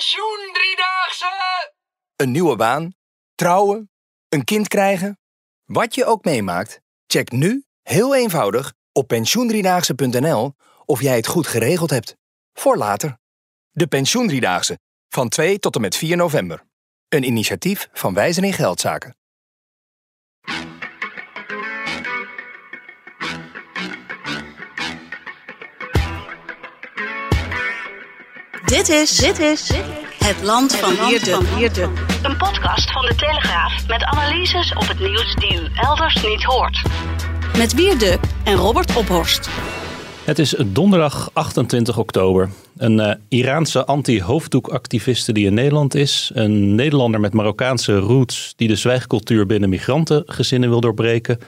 Pensioen driedaagse! Een nieuwe baan, trouwen, een kind krijgen. Wat je ook meemaakt, check nu heel eenvoudig op pensioendriedaagse.nl of jij het goed geregeld hebt. Voor later. De Pensioendriedaagse van 2 tot en met 4 november. Een initiatief van Wijzen in Geldzaken. Dit is, dit is het land van Wierde. Een podcast van de Telegraaf met analyses op het nieuws die u elders niet hoort. Met Wierde en Robert Ophorst. Het is donderdag 28 oktober. Een uh, Iraanse anti-hoofddoekactiviste die in Nederland is. Een Nederlander met Marokkaanse roots die de zwijgcultuur binnen migrantengezinnen wil doorbreken.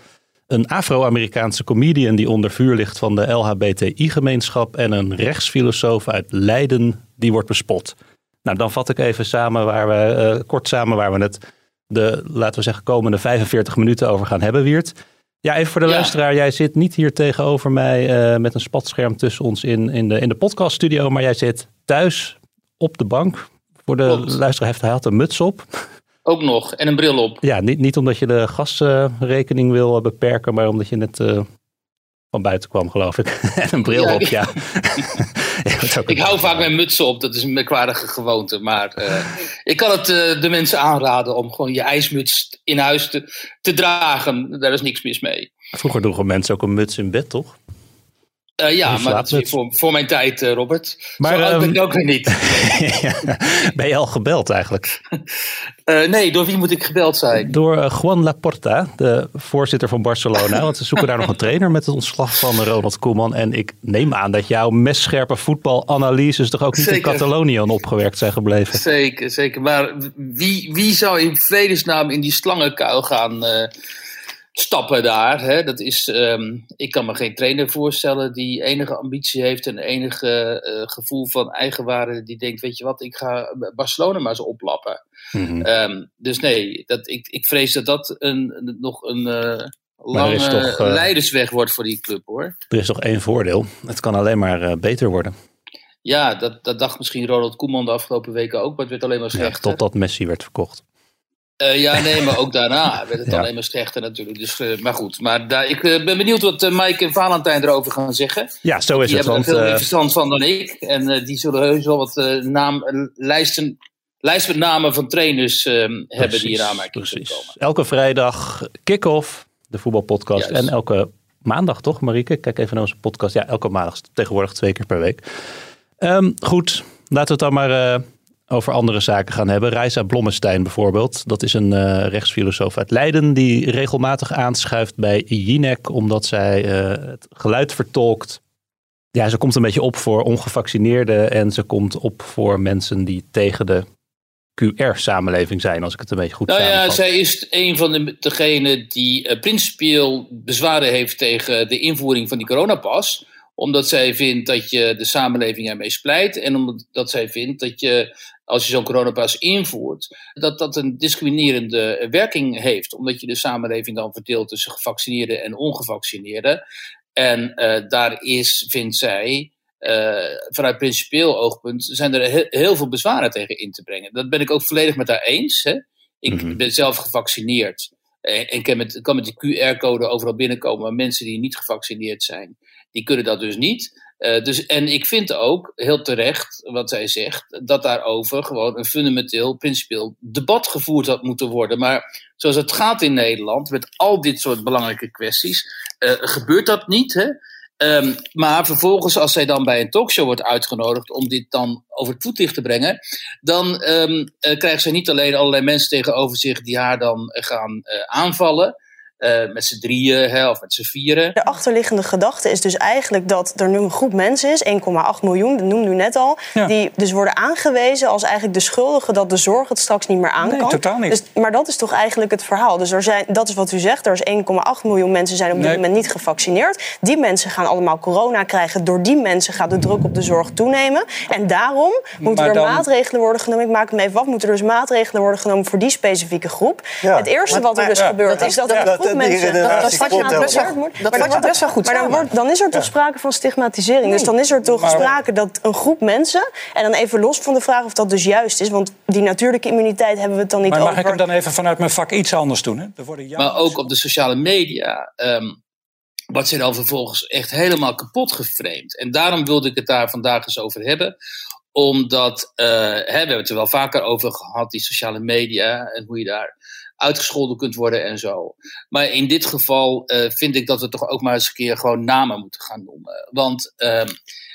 Een Afro-Amerikaanse comedian die onder vuur ligt van de LHBTI-gemeenschap. En een rechtsfilosoof uit Leiden die wordt bespot. Nou, dan vat ik even samen waar we, uh, kort samen waar we het de, laten we zeggen, komende 45 minuten over gaan hebben, Wiert. Ja, even voor de luisteraar. Jij zit niet hier tegenover mij uh, met een spatscherm tussen ons in, in, de, in de podcaststudio. Maar jij zit thuis op de bank. Voor de Klopt. luisteraar heeft hij had een muts op. Ook nog. En een bril op. Ja, niet, niet omdat je de gasrekening wil eh, beperken. Maar omdat je net uh, van buiten kwam, geloof ik. en een bril Ja, op, ja. Ik hou vaak mijn mutsen op. Dat is een merkwaardige gewoonte. Maar eh, ik kan het eh, de mensen aanraden om gewoon je ijsmuts in huis te, te dragen. Daar is niks mis mee. Vroeger droegen mensen ook een muts in bed, toch? Eh, ja, maar dat is voor, voor mijn tijd, eh, Robert. Maar, Zo oud ben ik ehm, ook weer niet. ben je al gebeld eigenlijk? Eh, nee, door wie moet ik gebeld zijn? Door Juan Laporta, de voorzitter van Barcelona. Want ze zoeken daar nog een trainer met het ontslag van Ronald Koeman. En ik neem aan dat jouw messcherpe voetbalanalyses toch ook niet in Zeker. Catalonië onopgewerkt zijn gebleven. Zeker, zeker. Maar wie, wie zou in vredesnaam in die slangenkuil gaan stappen daar? Hè? Dat is, ehm, ik kan me geen trainer voorstellen die enige ambitie heeft en enige eh, gevoel van eigenwaarde. Die denkt, weet je wat, ik ga Barcelona maar eens oplappen. Mhm. Ehm, dus nee, dat, ik, ik vrees dat dat een, nog een eh, lange toch, eh, leidersweg wordt voor die club hoor. Er is toch één voordeel. Het kan alleen maar beter worden. Ja, dat, dat dacht misschien Ronald Koeman de afgelopen weken ook, maar het werd alleen maar Ja, slechter. totdat Messi werd verkocht. Eh, ja, nee, maar ook daarna werd het Ja. alleen maar slechter natuurlijk. Dus, eh, maar goed, maar daar, ik eh, ben benieuwd wat Mike en Valentijn erover gaan zeggen. Ja, zo is die het. hebben er veel meer verstand van dan ik. En die zullen heus wel wat naam, lijsten, lijst met namen van trainers hebben die in aanmerking precies. komen. Elke vrijdag kick-off, de voetbalpodcast. Juist. En elke maandag toch, Marieke? Kijk even naar onze podcast. Ja, elke maandag. Tegenwoordig twee keer per week. Ehm, goed, laten we het dan maar over andere zaken gaan hebben. Reisa Blommestein bijvoorbeeld. Dat is een eh, rechtsfilosoof uit Leiden die regelmatig aanschuift bij Jinek. Omdat zij eh, het geluid vertolkt. Ja, ze komt een beetje op voor ongevaccineerden. En ze komt op voor mensen die tegen de QR-samenleving zijn. Als ik het een beetje goed Nou ja, zij is een van de, degenen die eh, principieel bezwaren heeft tegen de invoering van die coronapas. Omdat zij vindt dat je de samenleving ermee splijt. En omdat zij vindt dat je, als je zo'n coronapas invoert, dat dat een discriminerende werking heeft. Omdat je de samenleving dan verdeelt tussen gevaccineerden en ongevaccineerden. En eh, daar is, vindt zij, eh, vanuit principieel oogpunt zijn er he- heel veel bezwaren tegen in te brengen. Dat ben ik ook volledig met haar eens. Hè? Ik Mhm. ben zelf gevaccineerd. En, en kan met, kan met de QR-code overal binnenkomen. Maar mensen die niet gevaccineerd zijn, die kunnen dat dus niet. Eh, dus, en ik vind ook, heel terecht, wat zij zegt, dat daarover gewoon een fundamenteel, principieel debat gevoerd had moeten worden. Maar zoals het gaat in Nederland, met al dit soort belangrijke kwesties, eh, gebeurt dat niet. Hè? Ehm, maar vervolgens, als zij dan bij een talkshow wordt uitgenodigd om dit dan over het voetlicht te brengen, dan ehm, eh, krijgt zij niet alleen allerlei mensen tegenover zich die haar dan gaan aanvallen. Uh, met z'n drieën hè, of met z'n vieren. De achterliggende gedachte is dus eigenlijk dat er nu een groep mensen is, 1,8 miljoen, dat noemde u net al, ja. die dus worden aangewezen als eigenlijk de schuldigen dat de zorg het straks niet meer aan nee, kan. Totaal niet. Dus, maar dat is toch eigenlijk het verhaal. Dus er zijn, dat is wat u zegt, er is 1,8 miljoen mensen zijn op dit nee. moment niet gevaccineerd. Die mensen gaan allemaal corona krijgen. Door die mensen gaat de druk op de zorg toenemen. En daarom moeten er dan... maatregelen worden genomen. Ik maak hem even af. Moeten er dus maatregelen worden genomen voor die specifieke groep. Ja. Het eerste wat er dus ja, gebeurt is dat er een mensen... Dat vat je best wel goed Maar dan, wordt, dan is er toch sprake van stigmatisering. Dus dan is er toch sprake dat een groep mensen... En dan even los van de vraag of dat dus juist is. Want die natuurlijke immuniteit hebben we het dan niet maar over. mag ik hem dan even vanuit mijn vak iets anders doen? Hè? Er worden maar ook op de sociale media... Um, wordt zich dan vervolgens echt helemaal kapot geframed. En daarom wilde ik het daar vandaag eens over hebben omdat, uh, hè, we hebben het er wel vaker over gehad, die sociale media en hoe je daar uitgescholden kunt worden en zo. Maar in dit geval uh, vind ik dat we toch ook maar eens een keer gewoon namen moeten gaan noemen. Want uh,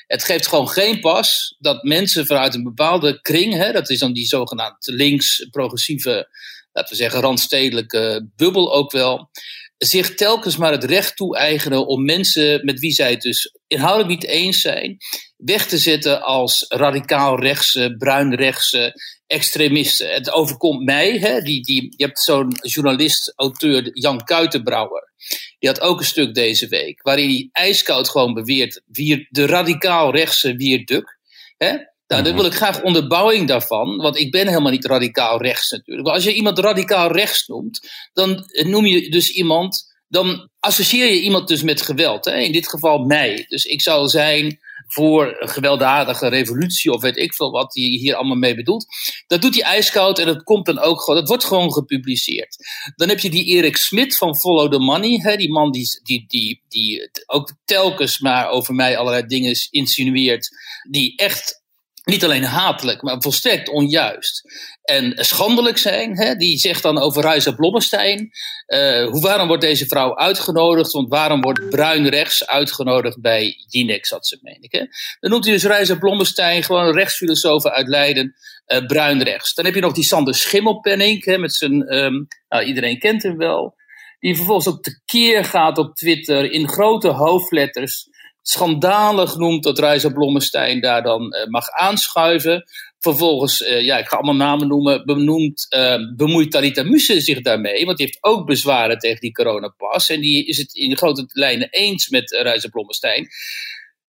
het geeft gewoon geen pas dat mensen vanuit een bepaalde kring, hè, dat is dan die zogenaamd links, progressieve, laten we zeggen, randstedelijke bubbel ook wel, zich telkens maar het recht toe-eigenen om mensen met wie zij het dus inhoudelijk niet eens zijn, weg te zetten als radicaal rechtse, bruinrechtse extremisten. Het overkomt mij, hè, die, die, je hebt zo'n journalist, auteur Jan Kuitenbrouwer. Die had ook een stuk deze week, waarin hij ijskoud gewoon beweert wie de radicaal rechtse Wierduk. Hè? Nou, dan wil ik graag onderbouwing daarvan, want ik ben helemaal niet radicaal rechts natuurlijk. Maar als je iemand radicaal rechts noemt, dan noem je dus iemand, dan associeer je iemand dus met geweld. Hè? In dit geval mij. Dus ik zou zijn voor gewelddadige revolutie of weet ik veel wat hij hier allemaal mee bedoelt. Dat doet hij ijskoud en dat komt dan ook gewoon, dat wordt gewoon gepubliceerd. Dan heb je die Erik Smit van Follow the Money, hè, die man die, die, die, die ook telkens maar over mij allerlei dingen insinueert, die echt niet alleen hatelijk, maar volstrekt onjuist. En schandelijk zijn. Hè? Die zegt dan over Ruiza Blommestein. Uh, hoe, waarom wordt deze vrouw uitgenodigd? Want waarom wordt bruin rechts uitgenodigd bij Jinex, had ze, meen ik. Hè? Dan noemt hij dus Ruiza Blommestein, gewoon een rechtsfilosoof uit Leiden, uh, bruin rechts. Dan heb je nog die Sander Schimmelpenning, hè, met zijn, um, nou, iedereen kent hem wel. Die vervolgens ook tekeer gaat op Twitter in grote hoofdletters schandalig noemt dat Reizer Blommestein daar dan uh, mag aanschuiven. Vervolgens, uh, ja, ik ga allemaal namen noemen, benoemt, uh, bemoeit Talita Muse zich daarmee. Want die heeft ook bezwaren tegen die coronapas. En die is het in grote lijnen eens met Reizer Blommestein.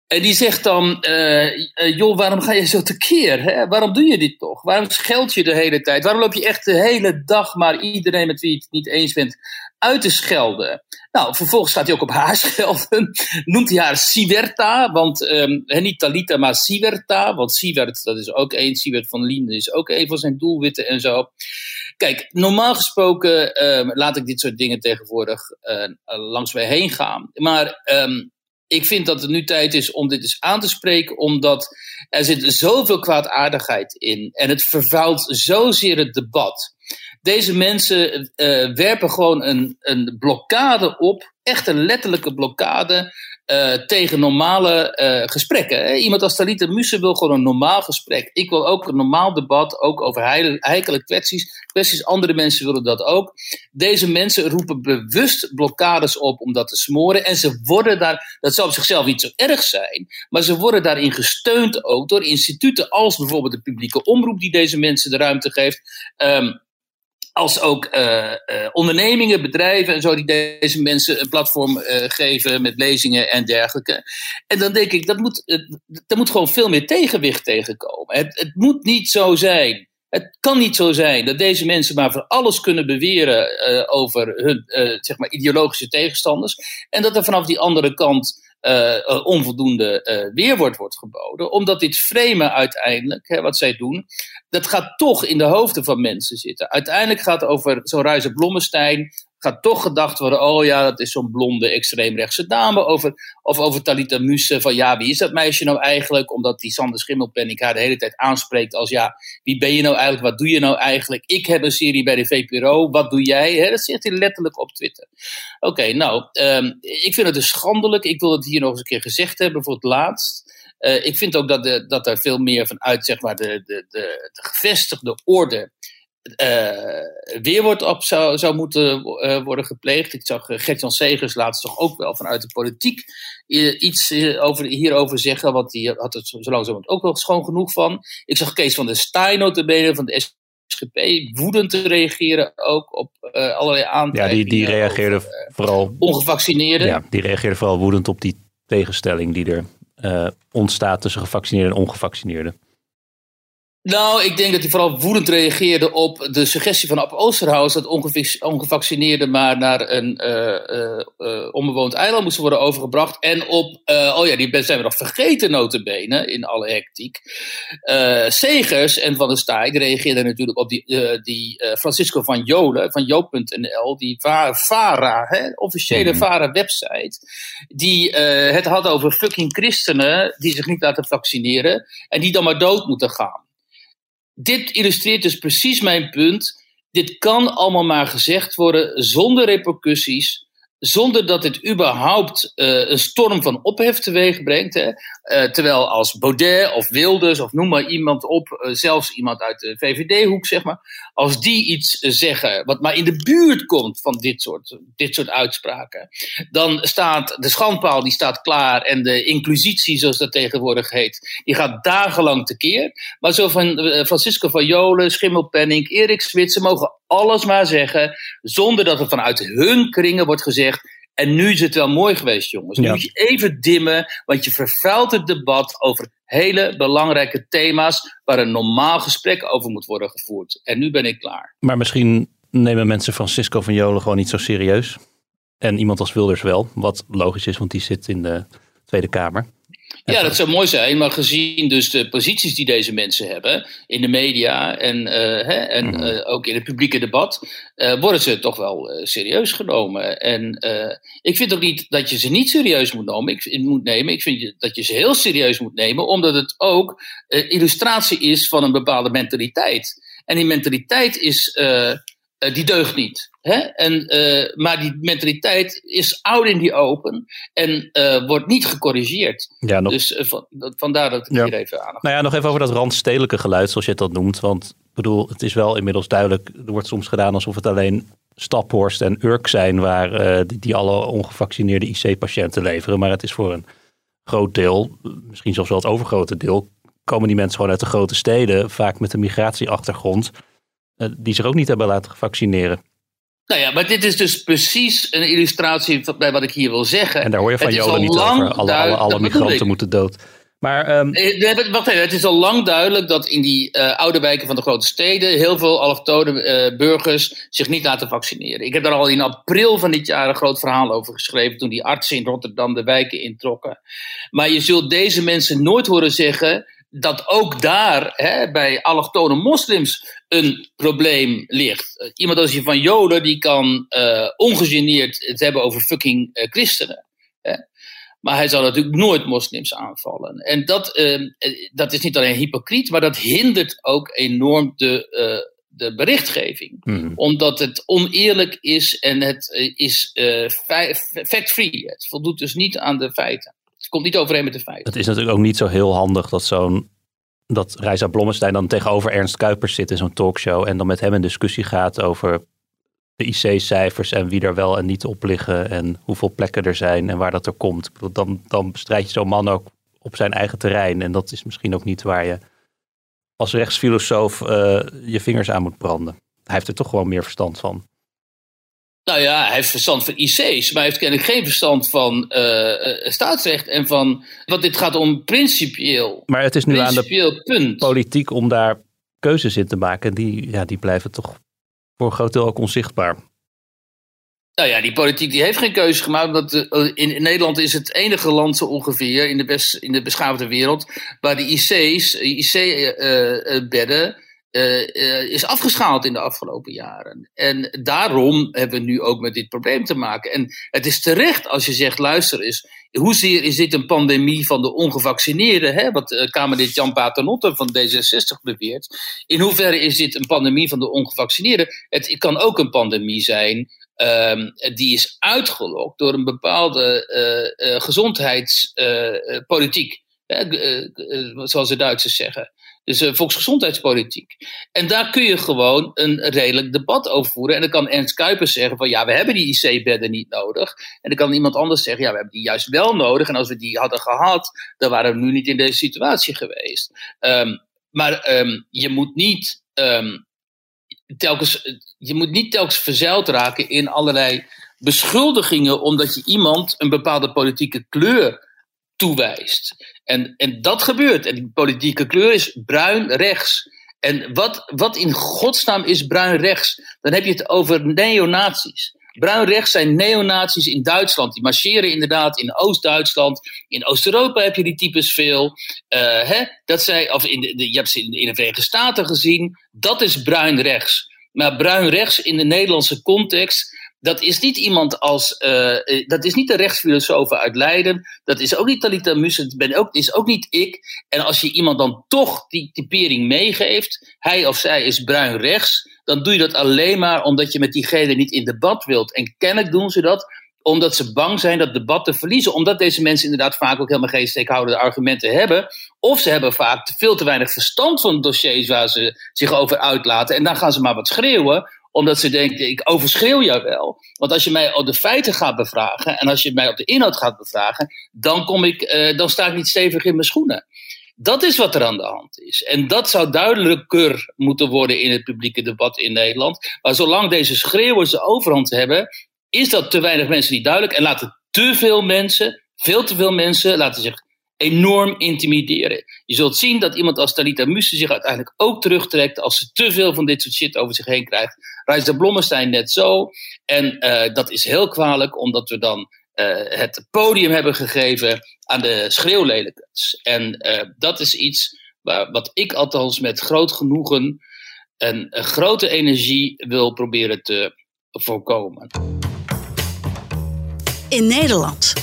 En die zegt dan, joh, waarom ga je zo tekeer? Hè? Waarom doe je dit toch? Waarom scheld je de hele tijd? Waarom loop je echt de hele dag maar iedereen met wie je het niet eens bent uit te schelden. Nou, vervolgens gaat hij ook op haar schelden. Noemt hij haar Siverta, want um, niet Talita, maar Siverta. Want Sievert, dat is ook één. Sievert van Lien is ook een van zijn doelwitten en zo. Kijk, normaal gesproken um, laat ik dit soort dingen tegenwoordig uh, langs mij heen gaan. Maar ik vind dat het nu tijd is om dit eens aan te spreken, omdat er zit zoveel kwaadaardigheid in. En het vervuilt zozeer het debat. Deze mensen uh, werpen gewoon een, een blokkade op, echt een letterlijke blokkade uh, tegen normale uh, gesprekken. Iemand als Talita Musse wil gewoon een normaal gesprek. Ik wil ook een normaal debat, ook over heikele kwesties. kwesties. Andere mensen willen dat ook. Deze mensen roepen bewust blokkades op om dat te smoren. En ze worden daar, dat zou op zichzelf niet zo erg zijn, maar ze worden daarin gesteund ook door instituten als bijvoorbeeld de publieke omroep die deze mensen de ruimte geeft. Um, als ook uh, uh, ondernemingen, bedrijven en zo, die deze mensen een platform uh, geven met lezingen en dergelijke. En dan denk ik, dat moet, er moet gewoon veel meer tegenwicht tegenkomen. Het, het moet niet zo zijn. Het kan niet zo zijn dat deze mensen maar voor alles kunnen beweren over hun zeg maar ideologische tegenstanders. En dat er vanaf die andere kant uh, onvoldoende uh, weerwoord wordt geboden. Omdat dit framen uiteindelijk, hè, wat zij doen, dat gaat toch in de hoofden van mensen zitten. Uiteindelijk gaat het over zo'n Ruize Blommestein, gaat toch gedacht worden, oh ja, dat is zo'n blonde extreemrechtse dame. Over, of over Talita Muse, van ja, wie is dat meisje nou eigenlijk? Omdat die Sander Schimmelpenning haar de hele tijd aanspreekt als ja, wie ben je nou eigenlijk? Wat doe je nou eigenlijk? Ik heb een serie bij de VPRO, wat doe jij? Hè? Dat zegt hij letterlijk op Twitter. Oké, nou, um, ik vind het dus schandelijk. Ik wil het hier nog eens een keer gezegd hebben voor het laatst. Uh, ik vind ook dat, de, dat er veel meer vanuit zeg maar, de, de, de, de gevestigde orde weerwoord op zou, zou moeten worden gepleegd. Ik zag Gert-Jan Segers laatst toch ook wel vanuit de politiek iets over, hierover zeggen, want die had het zo langzamerhand ook wel schoon genoeg van. Ik zag Kees van der Staaij notabene van de SGP woedend te reageren ook op allerlei aantijgingen. Ja, die, die reageerde vooral... Ongevaccineerden. Ja, die reageerde vooral woedend op die tegenstelling die er uh, ontstaat tussen gevaccineerden en ongevaccineerden? Nou, ik denk dat hij vooral woedend reageerde op de suggestie van Ab Oosterhuis dat ongevaccineerden maar naar een uh, uh, onbewoond eiland moesten worden overgebracht. En op, oh ja, die zijn we nog vergeten notabene in alle hectiek. Segers en Van der Staaij reageerden natuurlijk op die, die Francisco van Jolen van Joop.nl, die VARA, hè, officiële mhm. VARA-website, die het had over fucking christenen die zich niet laten vaccineren en die dan maar dood moeten gaan dit illustreert dus precies mijn punt. Dit kan allemaal maar gezegd worden zonder repercussies, zonder dat dit überhaupt uh, een storm van ophef teweeg brengt. Uh, terwijl als Baudet of Wilders of noem maar iemand op, uh, zelfs iemand uit de VVD-hoek zeg maar, als die iets zeggen wat maar in de buurt komt van dit soort, dit soort uitspraken, dan staat de schandpaal die staat klaar en de inquisitie zoals dat tegenwoordig heet, die gaat dagenlang tekeer. Maar zo van Francisco van Jolen, Schimmelpenning, Erik Switzer mogen alles maar zeggen zonder dat er vanuit hun kringen wordt gezegd en nu is het wel mooi geweest, jongens. Nu moet je even dimmen, want je vervuilt het debat over hele belangrijke thema's waar een normaal gesprek over moet worden gevoerd. En nu ben ik klaar. Maar misschien nemen mensen Francisco van Jolen gewoon niet zo serieus. En iemand als Wilders wel, wat logisch is, want die zit in de Tweede Kamer. Ja, dat zou mooi zijn, maar gezien dus de posities die deze mensen hebben in de media en, uh, hè, en mhm. uh, ook in het publieke debat, uh, worden ze toch wel serieus genomen. En ik vind ook niet dat je ze niet serieus moet nemen. Ik, moet nemen. ik vind dat je ze heel serieus moet nemen, omdat het ook illustratie is van een bepaalde mentaliteit. En die mentaliteit is, die deugt niet. Hè? En, uh, maar die mentaliteit is oud in die open en uh, wordt niet gecorrigeerd. Ja, nog... Dus uh, van, vandaar dat ik hier even aan. Nou ja, nog even over dat randstedelijke geluid, zoals je het dat noemt. Want ik bedoel, het is wel inmiddels duidelijk. Er wordt soms gedaan alsof het alleen Staphorst en Urk zijn waar die, die alle ongevaccineerde IC-patiënten leveren. Maar het is voor een groot deel, misschien zelfs wel het overgrote deel, komen die mensen gewoon uit de grote steden, vaak met een migratieachtergrond, die zich ook niet hebben laten vaccineren. Nou ja, maar dit is dus precies een illustratie bij wat ik hier wil zeggen. En daar hoor je van Jolen niet over. Alle, alle, alle migranten moeten dood. Maar, um... Wacht even, het is al lang duidelijk dat in die uh, oude wijken van de grote steden heel veel allochtone uh, burgers zich niet laten vaccineren. Ik heb daar al in april van dit jaar een groot verhaal over geschreven toen die artsen in Rotterdam de wijken introkken. Maar je zult deze mensen nooit horen zeggen dat ook daar hè, bij allochtone moslims een probleem ligt. Iemand als je van Joden, die kan uh, ongegeneerd het hebben over fucking uh, christenen. Hè. Maar hij zal natuurlijk nooit moslims aanvallen. En dat, uh, dat is niet alleen hypocriet, maar dat hindert ook enorm de, de berichtgeving. Hmm. Omdat het oneerlijk is en het is fact-free. Het voldoet dus niet aan de feiten. Komt niet overeen met de feiten. Het is natuurlijk ook niet zo heel handig dat zo'n dat Reisa Blommestein dan tegenover Ernst Kuipers zit in zo'n talkshow en dan met hem een discussie gaat over de IC-cijfers en wie er wel en niet op liggen en hoeveel plekken er zijn en waar dat er komt. Dan, dan bestrijd je zo'n man ook op zijn eigen terrein en dat is misschien ook niet waar je als rechtsfilosoof uh, je vingers aan moet branden. Hij heeft er toch gewoon meer verstand van. Nou ja, hij heeft verstand van IC's, maar hij heeft kennelijk geen verstand van uh, staatsrecht en van. Want dit gaat om principieel. Maar het is nu aan de punt. politiek om daar keuzes in te maken. Die, ja, die blijven toch voor een groot deel ook onzichtbaar. Nou ja, die politiek die heeft geen keuze gemaakt. Uh, in, in, Nederland is het enige land zo ongeveer in de, best, in de beschaafde wereld. waar de IC's, IC-bedden uh, is afgeschaald in de afgelopen jaren. En daarom hebben we nu ook met dit probleem te maken. En het is terecht als je zegt, luister eens, hoezeer is dit een pandemie van de ongevaccineerden? Hè? Wat uh, Kamerlid Jan Paternotte van D66 beweert. In hoeverre is dit een pandemie van de ongevaccineerden? Het kan ook een pandemie zijn um, die is uitgelokt door een bepaalde gezondheidspolitiek. zoals de Duitsers zeggen. Dus uh, volksgezondheidspolitiek. En daar kun je gewoon een redelijk debat over voeren. En dan kan Ernst Kuipers zeggen van ja, we hebben die IC-bedden niet nodig. En dan kan iemand anders zeggen ja, we hebben die juist wel nodig. En als we die hadden gehad, dan waren we nu niet in deze situatie geweest. Um, maar um, je moet niet um, telkens, je moet niet telkens verzeild raken in allerlei beschuldigingen omdat je iemand een bepaalde politieke kleur toewijst. En, en dat gebeurt. En die politieke kleur is bruin rechts. En wat, wat in godsnaam is bruin rechts? Dan heb je het over neonazies. Bruin rechts zijn neonazies in Duitsland. Die marcheren inderdaad in Oost-Duitsland. In Oost-Europa heb je die types veel. Uh, hè? Dat zij, of in de, je hebt ze in, in de Verenigde Staten gezien. Dat is bruin rechts. Maar bruin rechts in de Nederlandse context dat is niet iemand als, uh, dat is niet de rechtsfilosoof uit Leiden, dat is ook niet Talita Mussen, ben ook, is ook niet ik. En als je iemand dan toch die typering meegeeft, hij of zij is bruin rechts, dan doe je dat alleen maar omdat je met diegene niet in debat wilt. En kennelijk doen ze dat omdat ze bang zijn dat debat te verliezen. Omdat deze mensen inderdaad vaak ook helemaal geen steekhoudende argumenten hebben. Of ze hebben vaak veel te weinig verstand van dossiers waar ze zich over uitlaten. En dan gaan ze maar wat schreeuwen omdat ze denken, ik overschreeuw jou wel. Want als je mij op de feiten gaat bevragen en als je mij op de inhoud gaat bevragen, dan, kom ik, uh, dan sta ik niet stevig in mijn schoenen. Dat is wat er aan de hand is. En dat zou duidelijker moeten worden in het publieke debat in Nederland. Maar zolang deze schreeuwers de overhand hebben, is dat te weinig mensen niet duidelijk. En laten te veel mensen, veel te veel mensen, laten zich enorm intimideren. Je zult zien dat iemand als Talita Musse zich uiteindelijk ook terugtrekt als ze te veel van dit soort shit over zich heen krijgt. Reis de Blommestein net zo. En uh, dat is heel kwalijk, omdat we dan uh, het podium hebben gegeven aan de schreeuwlelijkers. En uh, dat is iets waar, wat ik althans met groot genoegen en grote energie wil proberen te voorkomen. In Nederland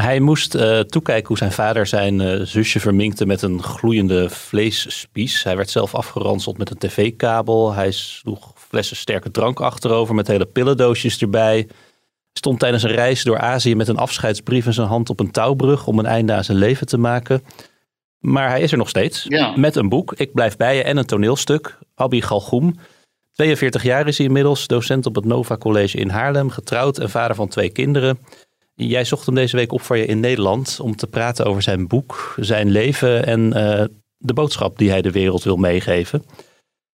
Hij moest uh, toekijken hoe zijn vader zijn uh, zusje verminkte met een gloeiende vleesspies. Hij werd zelf afgeranseld met een tv-kabel. Hij sloeg flessen sterke drank achterover met hele pillendoosjes erbij. Stond tijdens een reis door Azië met een afscheidsbrief in zijn hand op een touwbrug om een einde aan zijn leven te maken. Maar hij is er nog steeds. Ja. Met een boek, Ik blijf bij je, en een toneelstuk. Abi Galgoem. 42 jaar is hij inmiddels, docent op het Nova College in Haarlem, getrouwd en vader van twee kinderen. Jij zocht hem deze week op voor je in Nederland om te praten over zijn boek, zijn leven en uh, de boodschap die hij de wereld wil meegeven.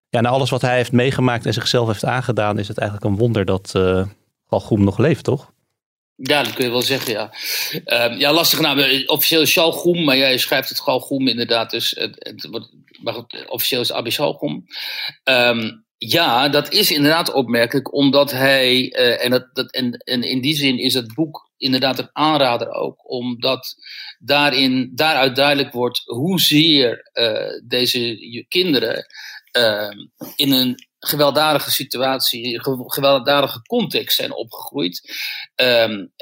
Ja, na alles wat hij heeft meegemaakt en zichzelf heeft aangedaan, is het eigenlijk een wonder dat uh, Galgoem nog leeft, toch? Ja, dat kun je wel zeggen, ja. Uh, ja, lastig naam. Officieel is Galgoem, maar jij schrijft het Galgoem inderdaad. Dus het, het maar goed, officieel is Abi Galgoem. Um, ja, dat is inderdaad opmerkelijk, omdat hij, en, dat, en in die zin is het boek inderdaad een aanrader ook, omdat daarin, daaruit duidelijk wordt hoezeer uh, deze kinderen uh, in een gewelddadige situatie, gewelddadige context zijn opgegroeid. Um,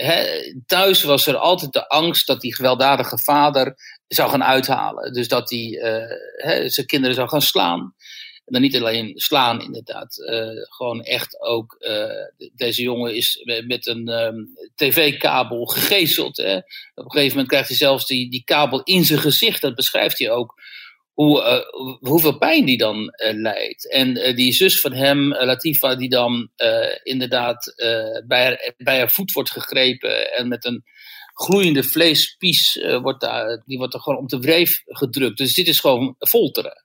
thuis was er altijd de angst dat die gewelddadige vader zou gaan uithalen. Dus dat hij uh, zijn kinderen zou gaan slaan. En dan niet alleen slaan, inderdaad. Uh, gewoon echt ook. Uh, deze jongen is met een um, tv-kabel gegezeld. Hè? Op een gegeven moment krijgt hij zelfs die, die kabel in zijn gezicht. Dat beschrijft hij ook. Hoe, uh, hoeveel pijn die dan leidt. En die zus van hem, Latifa, die dan inderdaad bij, haar, bij haar voet wordt gegrepen. En met een gloeiende vleespies wordt daar, die wordt er gewoon om de wreef gedrukt. Dus dit is gewoon folteren.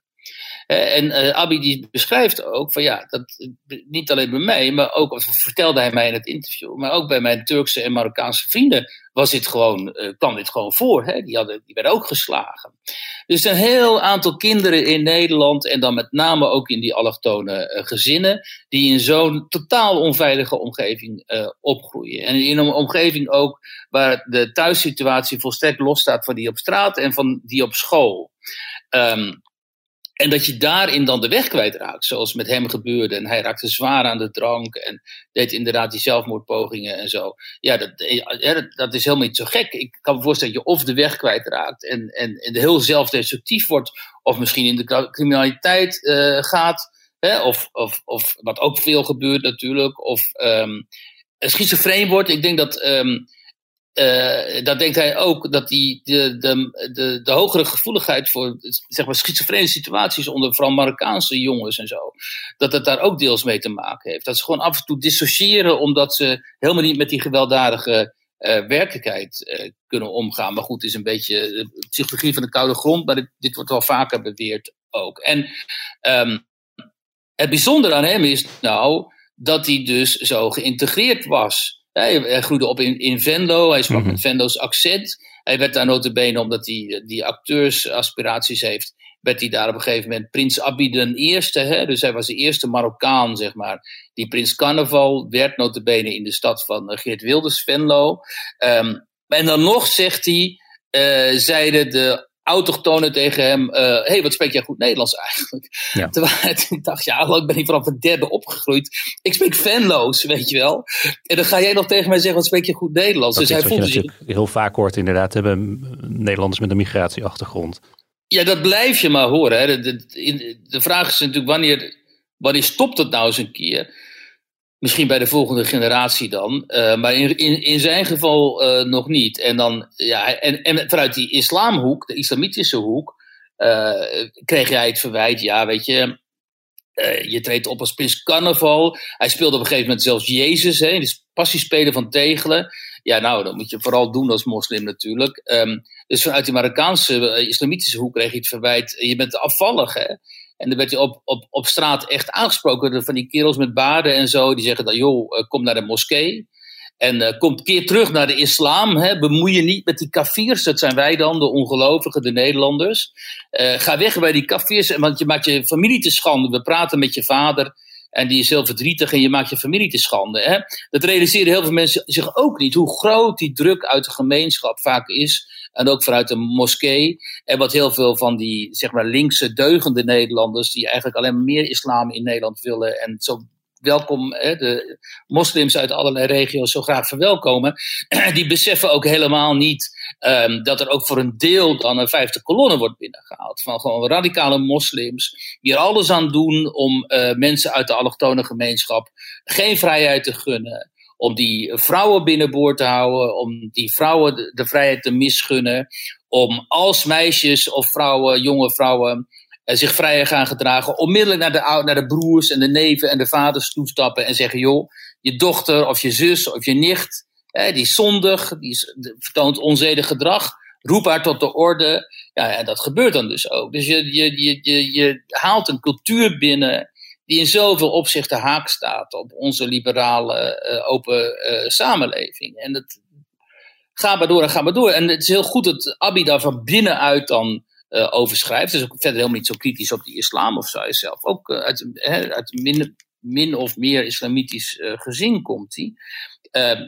Eh, en uh, Abi die beschrijft ook van ja, dat, niet alleen bij mij, maar ook, vertelde hij mij in het interview, maar ook bij mijn Turkse en Marokkaanse vrienden was dit gewoon, kwam dit gewoon voor. Hè? Die, hadden, die werden ook geslagen. Dus een heel aantal kinderen in Nederland en dan met name ook in die allochtone gezinnen, die in zo'n totaal onveilige omgeving opgroeien. En in een omgeving ook waar de thuissituatie volstrekt losstaat van die op straat en van die op school. Um, en dat je daarin dan de weg kwijtraakt, zoals met hem gebeurde. En hij raakte zwaar aan de drank en deed inderdaad die zelfmoordpogingen en zo. Ja, dat, dat is helemaal niet zo gek. Ik kan me voorstellen dat je of de weg kwijtraakt en, en, en heel zelfdestructief wordt, of misschien in de criminaliteit uh, gaat. Hè, of, of, of wat ook veel gebeurt natuurlijk. Of um, schizofreen wordt. Ik denk dat um, uh, dan denkt hij ook dat die, de, de, de, de hogere gevoeligheid voor zeg maar, schizofrene situaties onder vooral Marokkaanse jongens en zo, dat het daar ook deels mee te maken heeft. Dat ze gewoon af en toe dissociëren omdat ze helemaal niet met die gewelddadige uh, werkelijkheid uh, kunnen omgaan. Maar goed, het is een beetje de psychologie van de koude grond, maar dit, wordt wel vaker beweerd ook. En um, het bijzondere aan hem is nou dat hij dus zo geïntegreerd was. Hij, groeide op in, in Venlo, hij sprak mm met Venlo's accent. Hij werd daar notabene, omdat hij die acteursaspiraties heeft, werd hij daar op een gegeven moment prins eerste. Hè? Dus hij was de eerste Marokkaan, zeg maar, die prins Carnaval werd, notabene in de stad van eh, Geert Wilders, Venlo. Um, en dan nog zegt hij, uh, zeiden de autochtonen tegen hem: hé, uh, hey, wat spreek jij goed Nederlands eigenlijk? Ja. Terwijl ik dacht: ja, ik ben hier vanaf een derde opgegroeid. Ik spreek Venlo's, weet je wel. En dan ga jij nog tegen mij zeggen: wat spreek je goed Nederlands? Dat dus hij voelde zich. Heel vaak hoort inderdaad hebben Nederlanders met een migratieachtergrond. Ja, dat blijf je maar horen. Hè. De, de, de vraag is natuurlijk: wanneer, wanneer stopt het nou eens een keer? Misschien bij de volgende generatie dan. Uh, maar in, in, in zijn geval uh, nog niet. En, dan, ja, en, en vanuit die islamhoek, de islamitische hoek, uh, kreeg jij het verwijt. Ja, weet je, je treedt op als prins carnaval. Hij speelde op een gegeven moment zelfs Jezus. Hè, dus passiespelen van Tegelen. Ja, nou, dat moet je vooral doen als moslim natuurlijk. Um, dus vanuit die Marokkaanse islamitische hoek kreeg je het verwijt. Je bent afvallig, hè. En dan werd hij op, op, op straat echt aangesproken van die kerels met baarden en zo. Die zeggen dan, joh, eh, kom naar de moskee. En uh, kom keer terug naar de islam. Hè. Bemoei je niet met die kafirs. Dat zijn wij dan, de ongelovigen, de Nederlanders. Uh, ga weg bij die kafirs, want je maakt je familie te schande. We praten met je vader en die is heel verdrietig en je maakt je familie te schande. Hè? Dat realiseren heel veel mensen zich ook niet. Hoe groot die druk uit de gemeenschap vaak is. En ook vanuit de moskee. En wat heel veel van die zeg maar, linkse deugende Nederlanders. die eigenlijk alleen maar meer islam in Nederland willen. en zo welkom, hè, de moslims uit allerlei regio's zo graag verwelkomen, die beseffen ook helemaal niet um, dat er ook voor een deel dan een vijfde kolonne wordt binnengehaald. Van gewoon radicale moslims, die er alles aan doen om uh, mensen uit de allochtone gemeenschap geen vrijheid te gunnen. Om die vrouwen binnenboord te houden, om die vrouwen de, vrijheid te misgunnen. Om als meisjes of vrouwen, jonge vrouwen, zich vrijer gaan gedragen. Onmiddellijk naar de, naar de broers en de neven en de vaders toestappen en zeggen: joh, je dochter of je zus of je nicht, hè, die is zondig, die vertoont onzedig gedrag. Roep haar tot de orde. Ja, en dat gebeurt dan dus ook. Dus je, je, je, je, je haalt een cultuur binnen die in zoveel opzichten haak staat op onze liberale, uh, open uh, samenleving. En dat gaat maar door en gaat maar door. En het is heel goed dat Abi daar van binnenuit dan uh, over schrijft. Dus ook verder helemaal niet zo kritisch op die islam of zo. Hij zelf ook uh, uit, uit min, min, of meer islamitisch uh, gezin komt hij.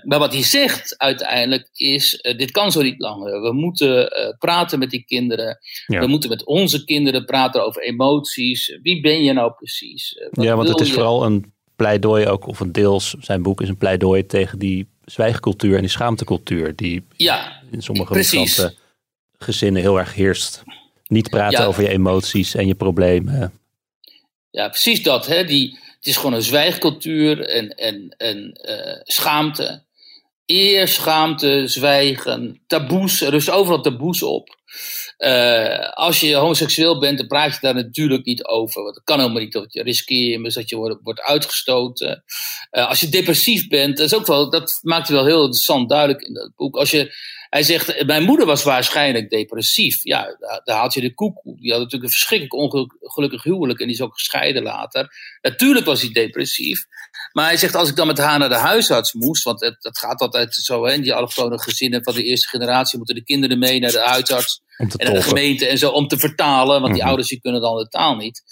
maar wat hij zegt uiteindelijk is: dit kan zo niet langer. We moeten praten met die kinderen. Ja. We moeten met onze kinderen praten over emoties. Wie ben je nou precies? ja, want het is je? vooral een pleidooi ook, of een deels, zijn boek is een pleidooi tegen die zwijgcultuur en die schaamtecultuur. Die ja, in sommige gezinnen heel erg heerst. Niet praten over je emoties en je problemen. Ja, precies dat. Hè? Die, het is gewoon een zwijgcultuur en, en, en uh, schaamte. Eer, schaamte, zwijgen, taboes. Er is overal taboes op. Uh, als je homoseksueel bent, dan praat je daar natuurlijk niet over. Want dat kan helemaal niet. Dat je riskeert is dat je wordt, wordt uitgestoten. Uh, als je depressief bent, dat, is ook wel, dat maakt hij wel heel interessant duidelijk in dat boek. Als je hij zegt, mijn moeder was waarschijnlijk depressief. Ja, daar, haalt je de koekoe. Die had natuurlijk een verschrikkelijk ongelukkig huwelijk en die is ook gescheiden later. Natuurlijk was hij depressief. Maar hij zegt, als ik dan met haar naar de huisarts moest, want het, dat gaat altijd zo, hè, in die allochtone gezinnen van de eerste generatie moeten de kinderen mee naar de huisarts en naar de gemeente en zo om te vertalen, want die mhm. ouders die kunnen dan de taal niet.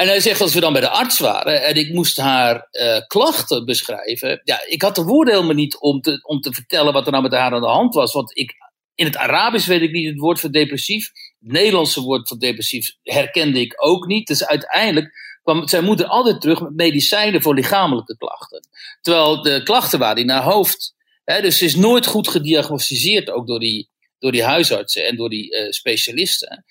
En hij zegt, als we dan bij de arts waren en ik moest haar uh, klachten beschrijven. Ja, ik had de woorden helemaal niet om te, om te vertellen wat er nou met haar aan de hand was. Want ik, in het Arabisch weet ik niet het woord voor depressief. Het Nederlandse woord voor depressief herkende ik ook niet. Dus uiteindelijk kwam zijn moeder altijd terug met medicijnen voor lichamelijke klachten. Terwijl de klachten waren in haar hoofd. Dus ze is nooit goed gediagnosticeerd, ook door die door die huisartsen en door die specialisten.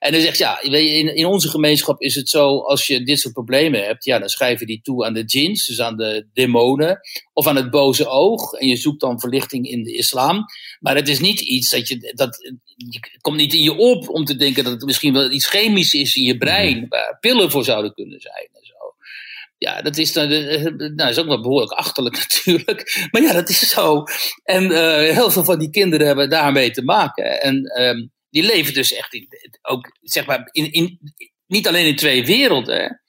En hij zegt, ja, in, in onze gemeenschap is het zo, als je dit soort problemen hebt, ja, dan schrijf je die toe aan de djinns, dus aan de demonen, of aan het boze oog. En je zoekt dan verlichting in de islam. Maar het is niet iets dat je, dat, je komt niet in je op om te denken dat het misschien wel iets chemisch is in je brein, mhm. waar pillen voor zouden kunnen zijn. Ja, dat is, dan, eh, nou, is ook wel behoorlijk achterlijk natuurlijk. Maar ja, dat is zo. En uh, heel veel van die kinderen hebben daarmee te maken. En um, die leven dus echt in, ook, zeg maar, in, in, niet alleen in twee werelden.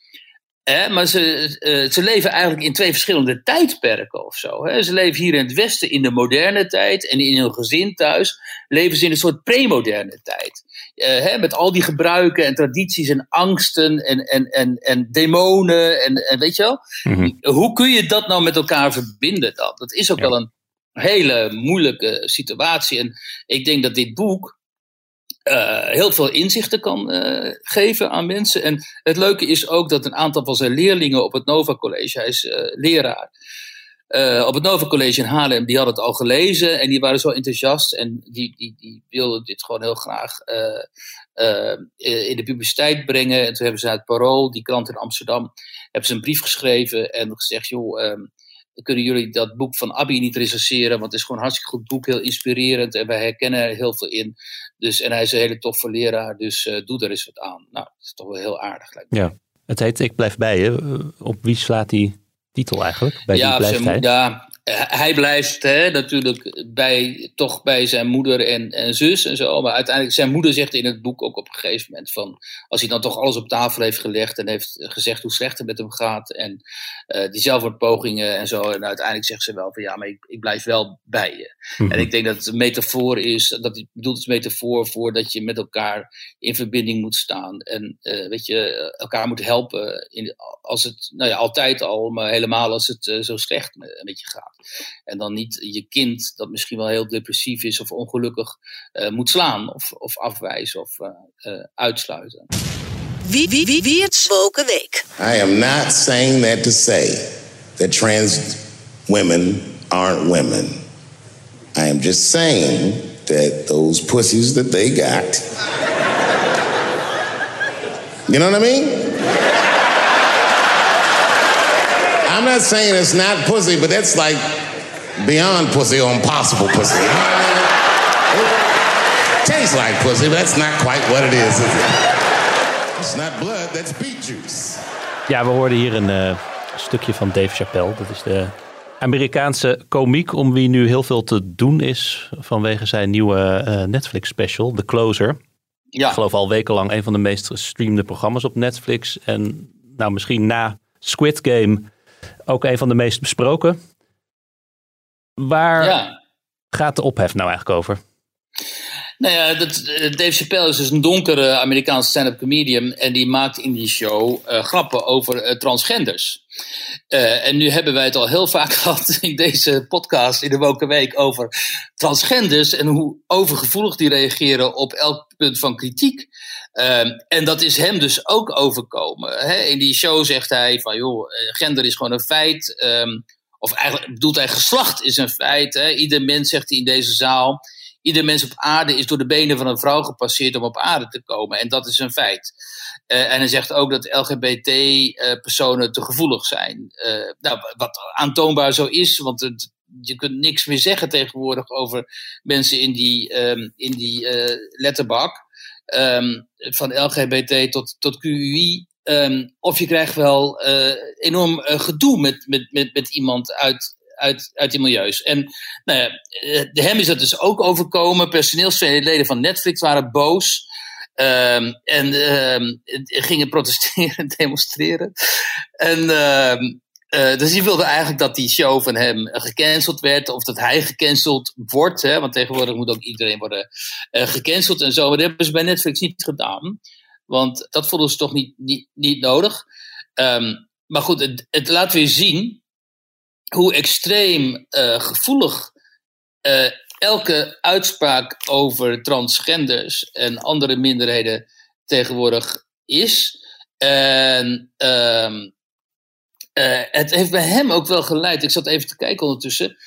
Hè, maar ze, uh, ze leven eigenlijk in twee verschillende tijdperken of zo. Hè. Ze leven hier in het Westen in de moderne tijd. En in hun gezin thuis leven ze in een soort premoderne tijd. Uh, hè, met al die gebruiken en tradities en angsten en, en, en, en demonen. En, en weet je wel? Mhm. Hoe kun je dat nou met elkaar verbinden dan? Dat is ook wel een hele moeilijke situatie. En ik denk dat dit boek uh, heel veel inzichten kan uh, geven aan mensen. En het leuke is ook dat een aantal van zijn leerlingen op het Nova College, hij is uh, leraar, op het Nova College in Haarlem, die hadden het al gelezen en die waren zo enthousiast en die, die, die wilden dit gewoon heel graag in de publiciteit brengen. En toen hebben ze uit Parool, die krant in Amsterdam, hebben ze een brief geschreven en gezegd, joh, kunnen jullie dat boek van Abby niet recenseren, want het is gewoon een hartstikke goed boek, heel inspirerend en wij herkennen er heel veel in. Dus, en hij is een hele toffe leraar, dus uh, doe er eens wat aan. Nou, dat is toch wel heel aardig. Lijkt me. Ja, het heet Ik blijf bij je. Op wie slaat die titel eigenlijk? Bij ja, die ja, hij blijft hè, natuurlijk bij, toch bij zijn moeder en, en zus en zo. Maar uiteindelijk, zijn moeder zegt in het boek ook op een gegeven moment van... als hij dan toch alles op tafel heeft gelegd en heeft gezegd hoe slecht het met hem gaat... en uh, die zelfmoordpogingen en zo. En uiteindelijk zegt ze wel van ja, maar ik, ik blijf wel bij je. Mhm. En ik denk dat het een metafoor is, dat hij bedoelt het metafoor voor dat je met elkaar in verbinding moet staan. En uh, weet je, elkaar moet helpen in, als het, nou ja, altijd al, maar helemaal als het uh, zo slecht met, met je gaat. En dan niet je kind, dat misschien wel heel depressief is of ongelukkig, uh, moet slaan of, of afwijzen of uh, uh, uitsluiten. Wie, wie, wie, wie het Woken Week. I am not saying that to say that trans women aren't women. I am just saying that those pussies that they got. You know what I mean? Not saying it's not pussy, but that's like beyond pussy or impossible pussy. You know I mean? It tastes like pussy, but that's not quite what it is, is it? It's not blood, that's beet juice. Ja, we hoorden hier een uh, stukje van Dave Chappelle. Dat is de Amerikaanse komiek om wie nu heel veel te doen is vanwege zijn nieuwe uh, Netflix special, The Closer. Ja. Ik geloof al wekenlang een van de meest gestreamde programma's op Netflix. En nou, misschien na Squid Game ook een van de meest besproken. Waar ja. gaat de ophef nou eigenlijk over? Nou ja, dat, eh, Dave Chappelle is dus een donkere Amerikaanse stand-up comedian. En die maakt in die show uh, grappen over uh, transgenders. Uh, en nu hebben wij het al heel vaak gehad in deze podcast in de Woken Week over transgenders. En hoe overgevoelig die reageren op elk punt van kritiek. Um, en dat is hem dus ook overkomen. Hè? In die show zegt hij van, joh, gender is gewoon een feit. Um, of eigenlijk bedoelt hij, geslacht is een feit. Hè? Ieder mens, zegt hij in deze zaal, ieder mens op aarde is door de benen van een vrouw gepasseerd om op aarde te komen. En dat is een feit. Uh, en hij zegt ook dat LGBT-personen uh, te gevoelig zijn. Nou, wat aantoonbaar zo is, want het, je kunt niks meer zeggen tegenwoordig over mensen in die, um, in die letterbak. Um, van LGBT tot, tot QI. Um, of je krijgt wel uh, enorm uh, gedoe met, met, met, met iemand uit, uit, uit die milieus. En nou de hem is dat dus ook overkomen. Personeelsleden van Netflix waren boos. Um, en gingen protesteren, demonstreren. En uh, dus die wilde eigenlijk dat die show van hem gecanceld werd, of dat hij gecanceld wordt. Hè, want tegenwoordig moet ook iedereen worden uh, gecanceld en zo. Maar dat hebben ze bij Netflix niet gedaan. Want dat vonden ze toch niet, niet, niet nodig. Um, maar goed, het, laat weer zien hoe extreem uh, gevoelig elke uitspraak over transgenders en andere minderheden tegenwoordig is. En um, uh, het heeft bij hem ook wel geleid. Ik zat even te kijken ondertussen.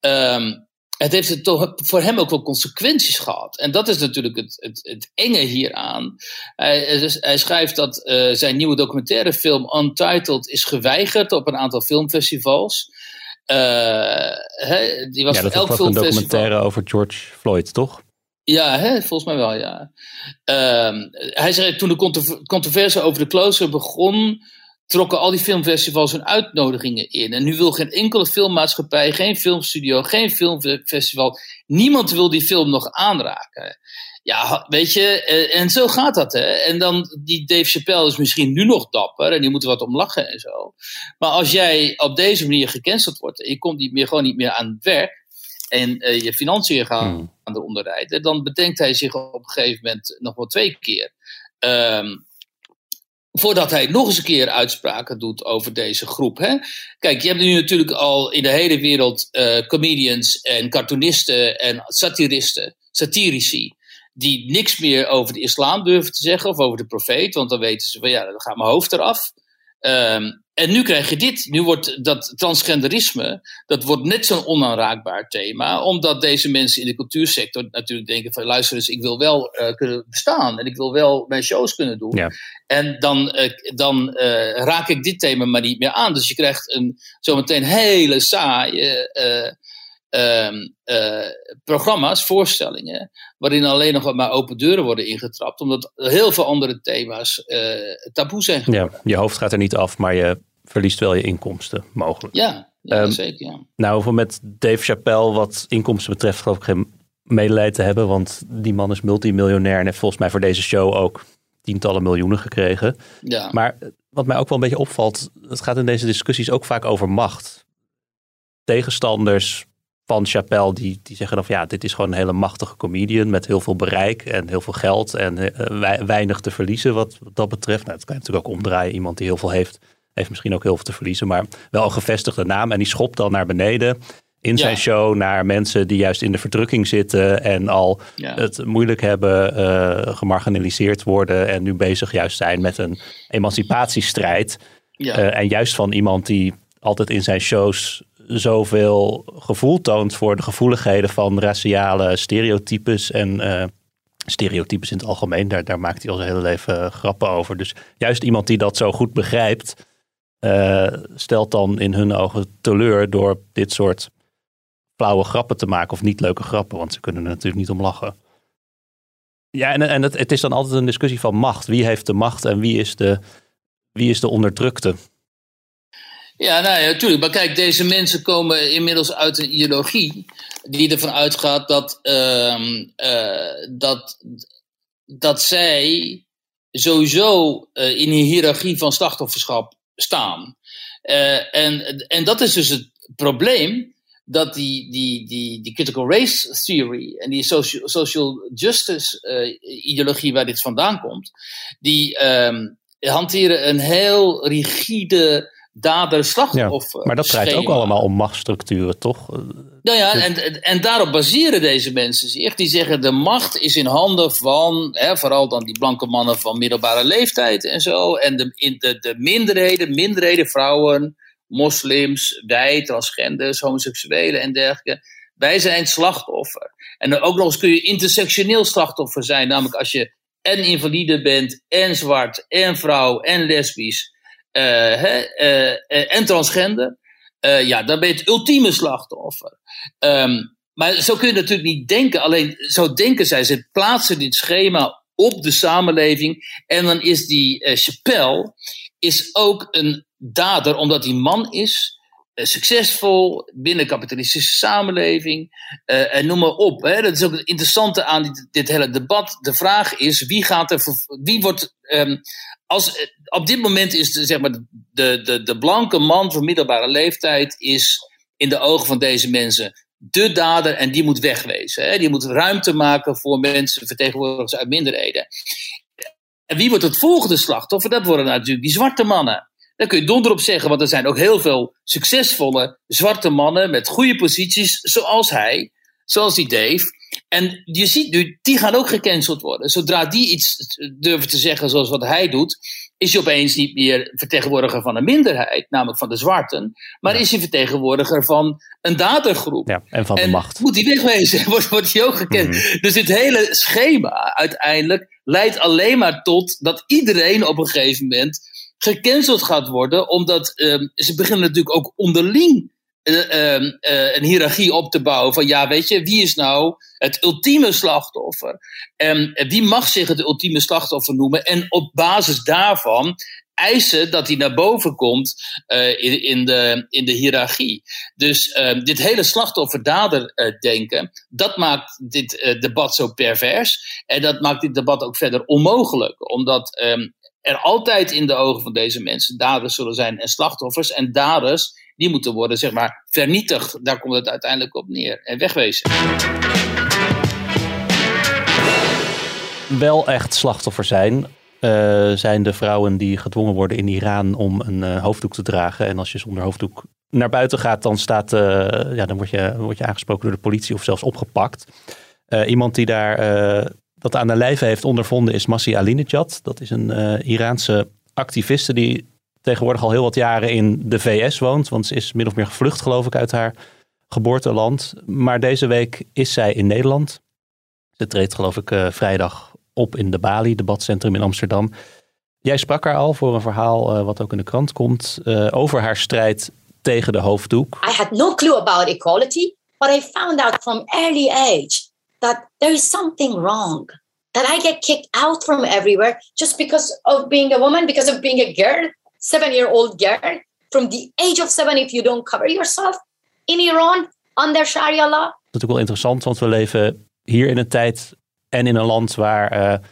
Um, het heeft het toch voor hem ook wel consequenties gehad. En dat is natuurlijk het, het, het enge hieraan. Hij, hij schrijft dat uh, zijn nieuwe documentairefilm Untitled is geweigerd op een aantal filmfestivals. Uh, he, die was ja, dat elk een documentaire over George Floyd, toch? Ja, hè, volgens mij wel, ja. Uh, hij zei toen de controverse over de closer begon, trokken al die filmfestivals hun uitnodigingen in. En nu wil geen enkele filmmaatschappij, geen filmstudio, geen filmfestival, niemand wil die film nog aanraken. Ja, weet je, eh, en zo gaat dat, hè. En dan, die Dave Chappelle is misschien nu nog dapper en die moet er wat om lachen en zo. Maar als jij op deze manier gecanceld wordt en je komt niet meer, gewoon niet meer aan het werk, en uh, je financiën gaan hmm. eronder rijden, dan bedenkt hij zich op een gegeven moment nog wel twee keer. Um, voordat hij nog eens een keer uitspraken doet over deze groep. Hè? Kijk, je hebt nu natuurlijk al in de hele wereld uh, comedians en cartoonisten en satiristen, satirici, die niks meer over de islam durven te zeggen of over de profeet, want dan weten ze van ja, dan gaat mijn hoofd eraf. Um, en nu krijg je dit. Nu wordt dat transgenderisme, dat wordt net zo'n onaanraakbaar thema. Omdat deze mensen in de cultuursector natuurlijk denken van... luister eens, ik wil wel uh, kunnen bestaan. En ik wil wel mijn shows kunnen doen. Ja. En dan, uh, dan uh, raak ik dit thema maar niet meer aan. Dus je krijgt een, zometeen hele saaie um, uh, programma's, voorstellingen, waarin alleen nog maar open deuren worden ingetrapt, omdat heel veel andere thema's uh, taboe zijn geworden. Ja, je hoofd gaat er niet af, maar je verliest wel je inkomsten, mogelijk. Ja, ja um, zeker. Ja. Nou, hoeveel met Dave Chappelle wat inkomsten betreft geloof ik geen medelijden te hebben, want die man is multimiljonair en heeft volgens mij voor deze show ook tientallen miljoenen gekregen. Ja. Maar wat mij ook wel een beetje opvalt, het gaat in deze discussies ook vaak over macht. Tegenstanders van Chappelle, die, die zeggen dan van ja, dit is gewoon een hele machtige comedian met heel veel bereik en heel veel geld en uh, weinig te verliezen wat, dat betreft. Nou, het kan natuurlijk ook omdraaien. Iemand die heel veel heeft, heeft misschien ook heel veel te verliezen, maar wel een gevestigde naam. En die schopt dan naar beneden in zijn show naar mensen die juist in de verdrukking zitten en al het moeilijk hebben, uh, gemarginaliseerd worden en nu bezig juist zijn met een emancipatiestrijd. Ja. Uh, en juist van iemand die altijd in zijn shows zoveel gevoel toont voor de gevoeligheden van raciale stereotypes en uh, stereotypes in het algemeen. Daar, daar maakt hij al zijn hele leven grappen over. Dus juist iemand die dat zo goed begrijpt, uh, stelt dan in hun ogen teleur door dit soort flauwe grappen te maken of niet leuke grappen, want ze kunnen er natuurlijk niet om lachen. Ja, en, en het, het is dan altijd een discussie van macht. Wie heeft de macht en wie is de, wie is de onderdrukte? Ja, nou ja, natuurlijk. Maar kijk, deze mensen komen inmiddels uit een ideologie die ervan uitgaat dat, uh, uh, dat, dat zij sowieso uh, in een hiërarchie van slachtofferschap staan. Uh, en, en dat is dus het probleem dat die, die, die, die critical race theory en die social, social justice ideologie waar dit vandaan komt, die um, hanteren een heel rigide dader-slachtoffer. Ja, maar dat draait ook allemaal om machtsstructuren, toch? Nou ja, en, en daarop baseren deze mensen zich. Die zeggen de macht is in handen van, hè, vooral dan die blanke mannen van middelbare leeftijd en zo. En de, in de, de minderheden, minderheden, vrouwen, moslims, wij, transgenders, homoseksuelen en dergelijke. Wij zijn slachtoffer. En dan ook nog eens kun je intersectioneel slachtoffer zijn. Namelijk als je en invalide bent, en zwart, en vrouw, en lesbisch uh, en transgender, ja, dan ben je het ultieme slachtoffer. Um, maar zo kun je natuurlijk niet denken. Alleen zo denken zij. Ze plaatsen dit schema op de samenleving. En dan is die uh, is ook een dader, omdat hij man is. Succesvol binnen kapitalistische samenleving. En noem maar op. Hè. Dat is ook het interessante aan dit, dit, hele debat. De vraag is: wie, gaat er, wie wordt um, op dit moment is de, zeg maar, de, de, de blanke man van middelbare leeftijd is in de ogen van deze mensen de dader en die moet wegwezen. Hè? Die moet ruimte maken voor mensen, vertegenwoordigers uit minderheden. En wie wordt het volgende slachtoffer? Dat worden natuurlijk die zwarte mannen. Daar kun je donder op zeggen, want er zijn ook heel veel succesvolle zwarte mannen met goede posities, zoals hij, zoals die Dave. En je ziet nu, die gaan ook gecanceld worden. Zodra die iets durven te zeggen zoals wat hij doet, is hij opeens niet meer vertegenwoordiger van een minderheid, namelijk van de zwarten, maar is hij vertegenwoordiger van een dadergroep. Ja, en van de macht. Moet hij wegwezen, wordt, wordt hij ook gekend. Mhm. Dus dit hele schema uiteindelijk leidt alleen maar tot dat iedereen op een gegeven moment gecanceld gaat worden, omdat um, ze beginnen natuurlijk ook onderling uh, uh, een hiërarchie op te bouwen van ja, weet je, wie is nou het ultieme slachtoffer? En wie mag zich het ultieme slachtoffer noemen? En op basis daarvan eisen dat hij naar boven komt uh, in, in, de, in de hiërarchie. Dus uh, dit hele slachtoffer-dader uh, denken, dat maakt dit debat zo pervers. En dat maakt dit debat ook verder onmogelijk. Omdat um, er altijd in de ogen van deze mensen daders zullen zijn en slachtoffers. En daders die moeten worden zeg maar, vernietigd. Daar komt het uiteindelijk op neer. En wegwezen. Wel echt slachtoffer zijn. Uh, zijn de vrouwen die gedwongen worden in Iran om een uh, hoofddoek te dragen. En als je zonder hoofddoek naar buiten gaat, dan, staat, uh, ja, dan word, je, word je aangesproken door de politie of zelfs opgepakt. iemand die daar dat aan de lijve heeft ondervonden is Masih Alinejad. Dat is een Iraanse activiste die tegenwoordig al heel wat jaren in de VS woont. Want ze is min of meer gevlucht, geloof ik, uit haar geboorteland. Maar deze week is zij in Nederland. Ze treedt, geloof ik, uh, vrijdag op in de Bali, debatcentrum in Amsterdam. Jij sprak haar al voor een verhaal uh, wat ook in de krant komt uh, over haar strijd tegen de hoofddoek. I had no clue about equality, but I found out from early age that there is something wrong. That I get kicked out from everywhere just because of being a woman, because of being a girl. Seven-year-old girl from the age of seven if you don't cover yourself in Iran under Sharia law. Dat is natuurlijk wel interessant, want we leven hier in een tijd en in een land waar uh,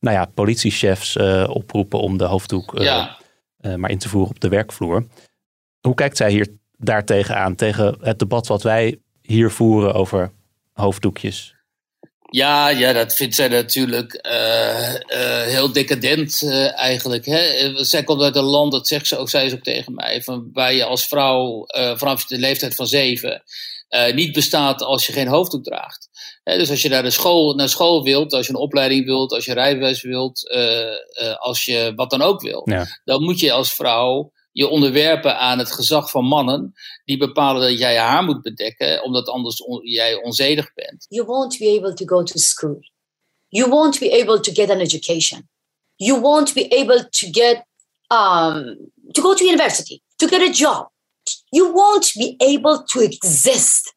nou ja, politiechefs uh, oproepen om de hoofddoek uh, ja. maar in te voeren op de werkvloer. Hoe kijkt zij hier daartegen aan, tegen het debat wat wij hier voeren over hoofddoekjes? Ja, ja, dat vindt zij natuurlijk uh, uh, heel decadent uh, eigenlijk. Hè? Zij komt uit een land, dat zegt ze ook, zij is ook tegen mij, van waar je als vrouw vanaf de leeftijd van zeven niet bestaat als je geen hoofddoek draagt. Hè? Dus als je naar, de school, naar school wilt, als je een opleiding wilt, als je rijbewijs wilt, als je wat dan ook wil, ja. dan moet je als vrouw je onderwerpen aan het gezag van mannen die bepalen dat jij je haar moet bedekken, omdat anders jij onzedig bent. You won't be able to go to school. You won't be able to get an education. You won't be able to get um, to go to university, to get a job. You won't be able to exist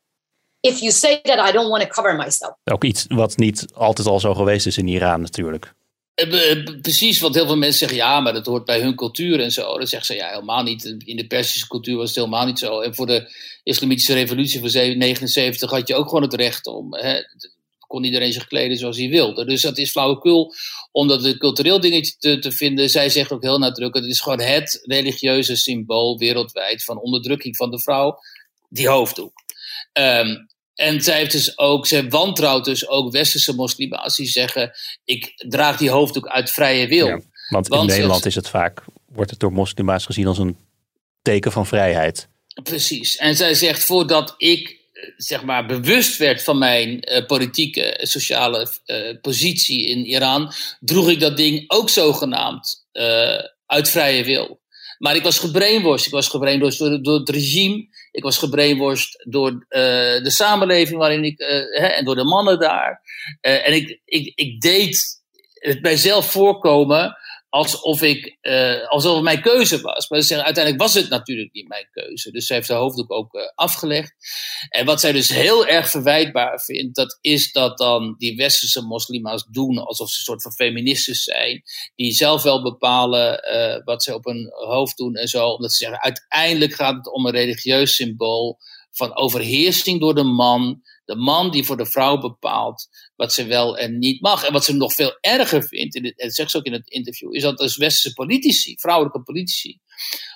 if you say that I don't want to cover myself. Ook iets wat niet altijd al zo geweest is in Iran natuurlijk. Eh, eh, precies, want heel veel mensen zeggen ja, maar dat hoort bij hun cultuur en zo. Dan zeggen ze ja, helemaal niet. In de Persische cultuur was het helemaal niet zo. En voor de Islamitische revolutie van 1979 had je ook gewoon het recht om. Hè, kon iedereen zich kleden zoals hij wilde. Dus dat is flauwekul om dat cultureel dingetje te, te vinden. Zij zegt ook heel nadrukkelijk: het is gewoon het religieuze symbool wereldwijd van onderdrukking van de vrouw, die hoofddoek. Um, en zij heeft dus ook, zij wantrouwt dus ook westerse moslima's die zeggen: ik draag die hoofddoek uit vrije wil. want, in Nederland is het vaak, wordt het door moslima's gezien als een teken van vrijheid. Precies. En zij zegt: voordat ik zeg maar bewust werd van mijn uh, politieke, sociale uh, positie in Iran, droeg ik dat ding ook zogenaamd uh, uit vrije wil. Maar ik was gebrainwashed. Ik was gebrainwashed door, door het regime. Ik was gebrainwashed door uh, de samenleving waarin ik, uh, hè, en door de mannen daar. Uh, en ik, ik, ik deed het mijzelf voorkomen alsof, ik, uh, alsof het mijn keuze was. Maar zeggen, uiteindelijk was het natuurlijk niet mijn keuze. Dus zij heeft de hoofddoek ook uh, afgelegd. En wat zij dus heel erg verwijtbaar vindt, dat is dat dan die westerse moslima's doen alsof ze een soort van feministes zijn. Die zelf wel bepalen uh, wat ze op hun hoofd doen en zo. Omdat ze zeggen, uiteindelijk gaat het om een religieus symbool van overheersing door de man. De man die voor de vrouw bepaalt wat ze wel en niet mag. En wat ze nog veel erger vindt, en dat zegt ze ook in het interview, is dat dus westerse politici, vrouwelijke politici,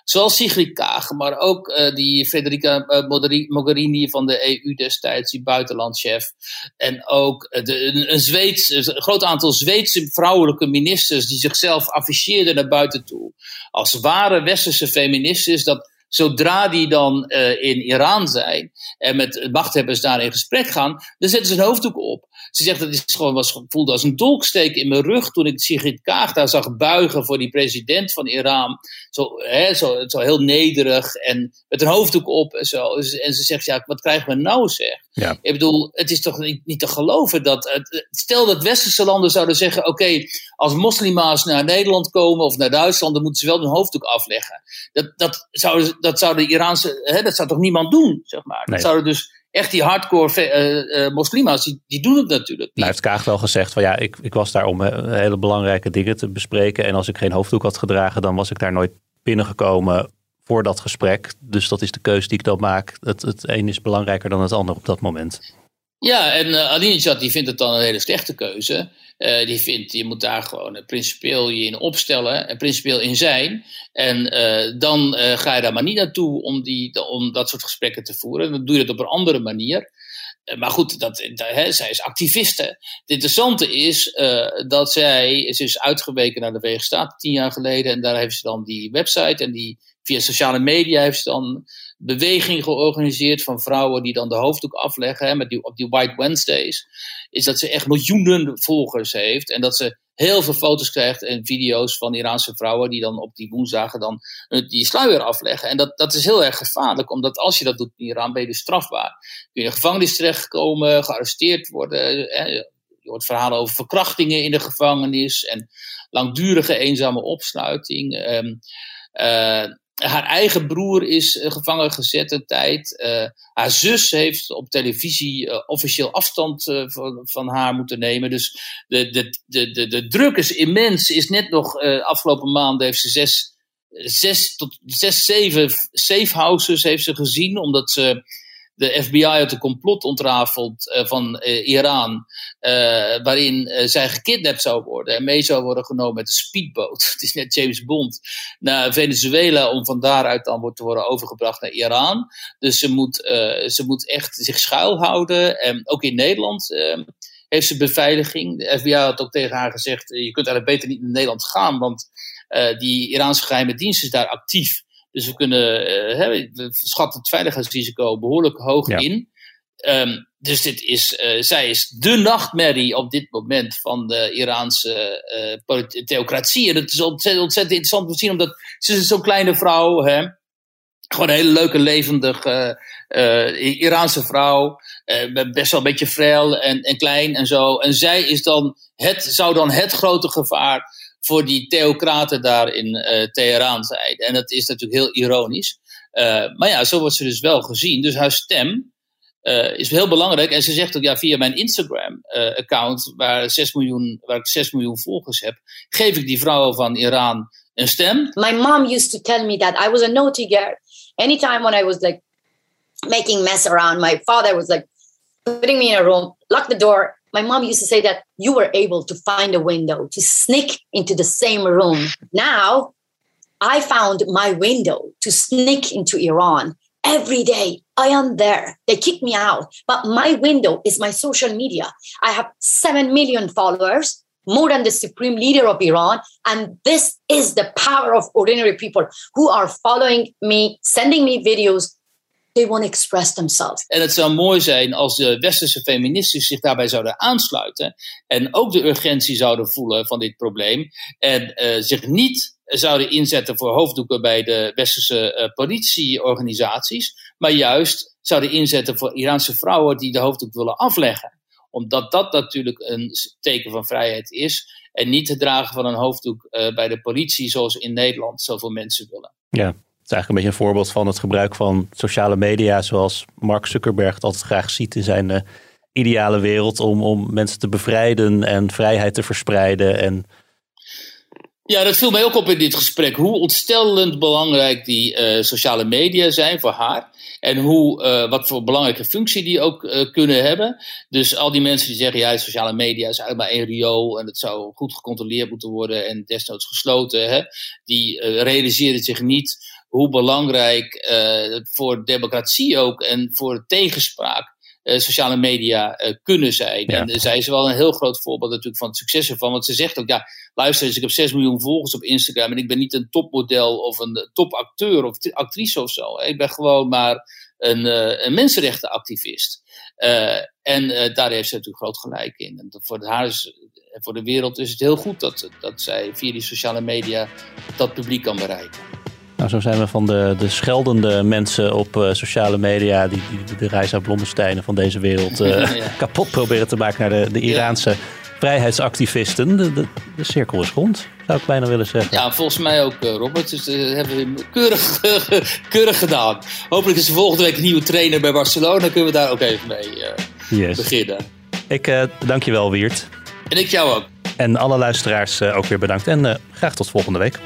zoals Sigrid Kaag, maar ook uh, die Federica uh, Mogherini van de EU destijds, die buitenlandchef, en ook uh, de, een, groot aantal Zweedse vrouwelijke ministers die zichzelf afficheerden naar buiten toe als ware westerse feministes, dat zodra die dan in Iran zijn en met machthebbers daar in gesprek gaan, dan zetten ze een hoofddoek op. Ze zegt dat is gewoon was voelde als een dolksteek in mijn rug toen ik Sigrid Kaag daar zag buigen voor die president van Iran. Zo, hè, zo, zo heel nederig en met een hoofddoek op en zo. En ze zegt, ja, wat krijgen we nou zeg? Ja. Ik bedoel, het is toch niet, niet te geloven dat. Stel dat westerse landen zouden zeggen: oké, als moslima's naar Nederland komen of naar Duitsland, dan moeten ze wel hun hoofddoek afleggen. Dat, dat, zou, dat zou de Iraanse. Hè, dat zou toch niemand doen, zeg maar. Nee. Dat zouden dus echt die hardcore uh, uh, moslima's, die, die doen het natuurlijk niet. Nou heeft Kaag wel gezegd van ja, ik, ik was daar om uh, hele belangrijke dingen te bespreken. En als ik geen hoofddoek had gedragen, dan was ik daar nooit binnengekomen voor dat gesprek. Dus dat is de keuze die ik dan maak. Het, het een is belangrijker dan het ander op dat moment. Ja, en uh, Alinejad die vindt het dan een hele slechte keuze. Uh, die vindt, je moet daar gewoon uh, principieel je in opstellen en principieel in zijn. En dan ga je daar maar niet naartoe om, die, om dat soort gesprekken te voeren. Dan doe je het op een andere manier. maar goed, dat, dat, hè, zij is activiste. Het interessante is dat zij, ze is uitgeweken naar de Verenigde Staten tien jaar geleden. En daar heeft ze dan die website en die via sociale media heeft ze dan beweging georganiseerd van vrouwen die dan de hoofddoek afleggen hè, met die, op die White Wednesdays. Is dat ze echt miljoenen volgers heeft en dat ze heel veel foto's krijgt en video's van Iraanse vrouwen die dan op die woensdagen dan die sluier afleggen. En dat, dat is heel erg gevaarlijk, omdat als je dat doet in Iran ben je dus strafbaar. Kun je in de gevangenis terechtkomen, gearresteerd worden. Hè. Je hoort verhalen over verkrachtingen in de gevangenis en langdurige eenzame opsluiting. Um, haar eigen broer is uh, gevangen gezet een tijd. Uh, haar zus heeft op televisie uh, officieel afstand van, van, haar moeten nemen. Dus de, de, de, de, de druk is immens. Is net nog afgelopen maanden heeft ze zes, zes tot zes, zeven safe houses heeft ze gezien. Omdat ze de FBI had een complot ontrafeld uh, van uh, Iran, uh, waarin zij gekidnapt zou worden en mee zou worden genomen met een speedboot. Het is net James Bond naar Venezuela om van daaruit dan te worden overgebracht naar Iran. Dus ze moet, ze moet echt zich schuilhouden. En ook in Nederland heeft ze beveiliging. De FBI had ook tegen haar gezegd: je kunt eigenlijk beter niet naar Nederland gaan, want die Iraanse geheime dienst is daar actief. Dus we kunnen, uh, hè, we schatten het veiligheidsrisico behoorlijk hoog ja. in. Um, dus dit is, uh, zij is de nachtmerrie op dit moment van de Iraanse uh, theocratie. En het is ontzettend, ontzettend interessant om te zien, omdat ze is zo'n kleine vrouw, hè, gewoon een hele leuke, levendige Iraanse vrouw. best wel een beetje frail en, en klein en zo. En zij is dan het, zou dan het grote gevaar voor die theocraten daar in uh, Teheran zijn. En dat is natuurlijk heel ironisch. Uh, maar ja, zo wordt ze dus wel gezien. Dus haar stem uh, is heel belangrijk. En ze zegt ook, ja, via mijn Instagram-account, waar, 6 miljoen, waar ik 6 miljoen volgers heb, geef ik die vrouwen van Iran een stem. My mom used to tell me that I was a naughty girl. Anytime when I was like making mess around, my father was like putting me in a room, lock the door, my mom used to say that you were able to find a window to sneak into the same room. Now, I found my window to sneak into Iran every day. I am there. They kick me out, but my window is my social media. I have 7 million followers, more than the supreme leader of Iran. And this is the power of ordinary people who are following me, sending me videos, they want to express themselves. En het zou mooi zijn als de westerse feministen zich daarbij zouden aansluiten en ook de urgentie zouden voelen van dit probleem en uh, zich niet zouden inzetten voor hoofddoeken bij de westerse uh, politieorganisaties, maar juist zouden inzetten voor Iraanse vrouwen die de hoofddoek willen afleggen. Omdat dat natuurlijk een teken van vrijheid is en niet het dragen van een hoofddoek uh, bij de politie zoals in Nederland zoveel mensen willen. Ja, het is eigenlijk een beetje een voorbeeld van het gebruik van sociale media, zoals Mark Zuckerberg het altijd graag ziet in zijn uh, ideale wereld, om, om mensen te bevrijden en vrijheid te verspreiden. En... Ja, dat viel mij ook op in dit gesprek, hoe ontstellend belangrijk die uh, sociale media zijn voor haar. En hoe, uh, wat voor belangrijke functie die ook kunnen hebben. Dus al die mensen die zeggen, ja, sociale media is eigenlijk maar één riool en het zou goed gecontroleerd moeten worden en desnoods gesloten. Hè, die realiseren zich niet hoe belangrijk uh, voor democratie ook en voor tegenspraak uh, sociale media uh, kunnen zijn. Ja. En zij is wel een heel groot voorbeeld natuurlijk van het succes ervan. Want ze zegt ook, ja, luister eens, ik heb 6 miljoen volgers op Instagram en ik ben niet een topmodel of een topacteur of actrice of zo. Ik ben gewoon maar een, een mensenrechtenactivist. en daar heeft ze natuurlijk groot gelijk in. En voor haar is, voor de wereld is het heel goed dat, dat zij via die sociale media dat publiek kan bereiken. Nou, zo zijn we van de, de scheldende mensen op uh, sociale media, die, die de Reisa Blommesteinen van deze wereld uh, ja. kapot proberen te maken naar de, de Iraanse ja. vrijheidsactivisten. De, de, de, cirkel is rond, zou ik bijna willen zeggen. Ja, volgens mij ook, uh, Robert. Dus dat hebben we keurig, keurig gedaan. Hopelijk is er volgende week een nieuwe trainer bij Barcelona. Kunnen we daar ook even mee yes. beginnen. Ik dank je wel, Wiert. En ik jou ook. En alle luisteraars ook weer bedankt. En graag tot volgende week.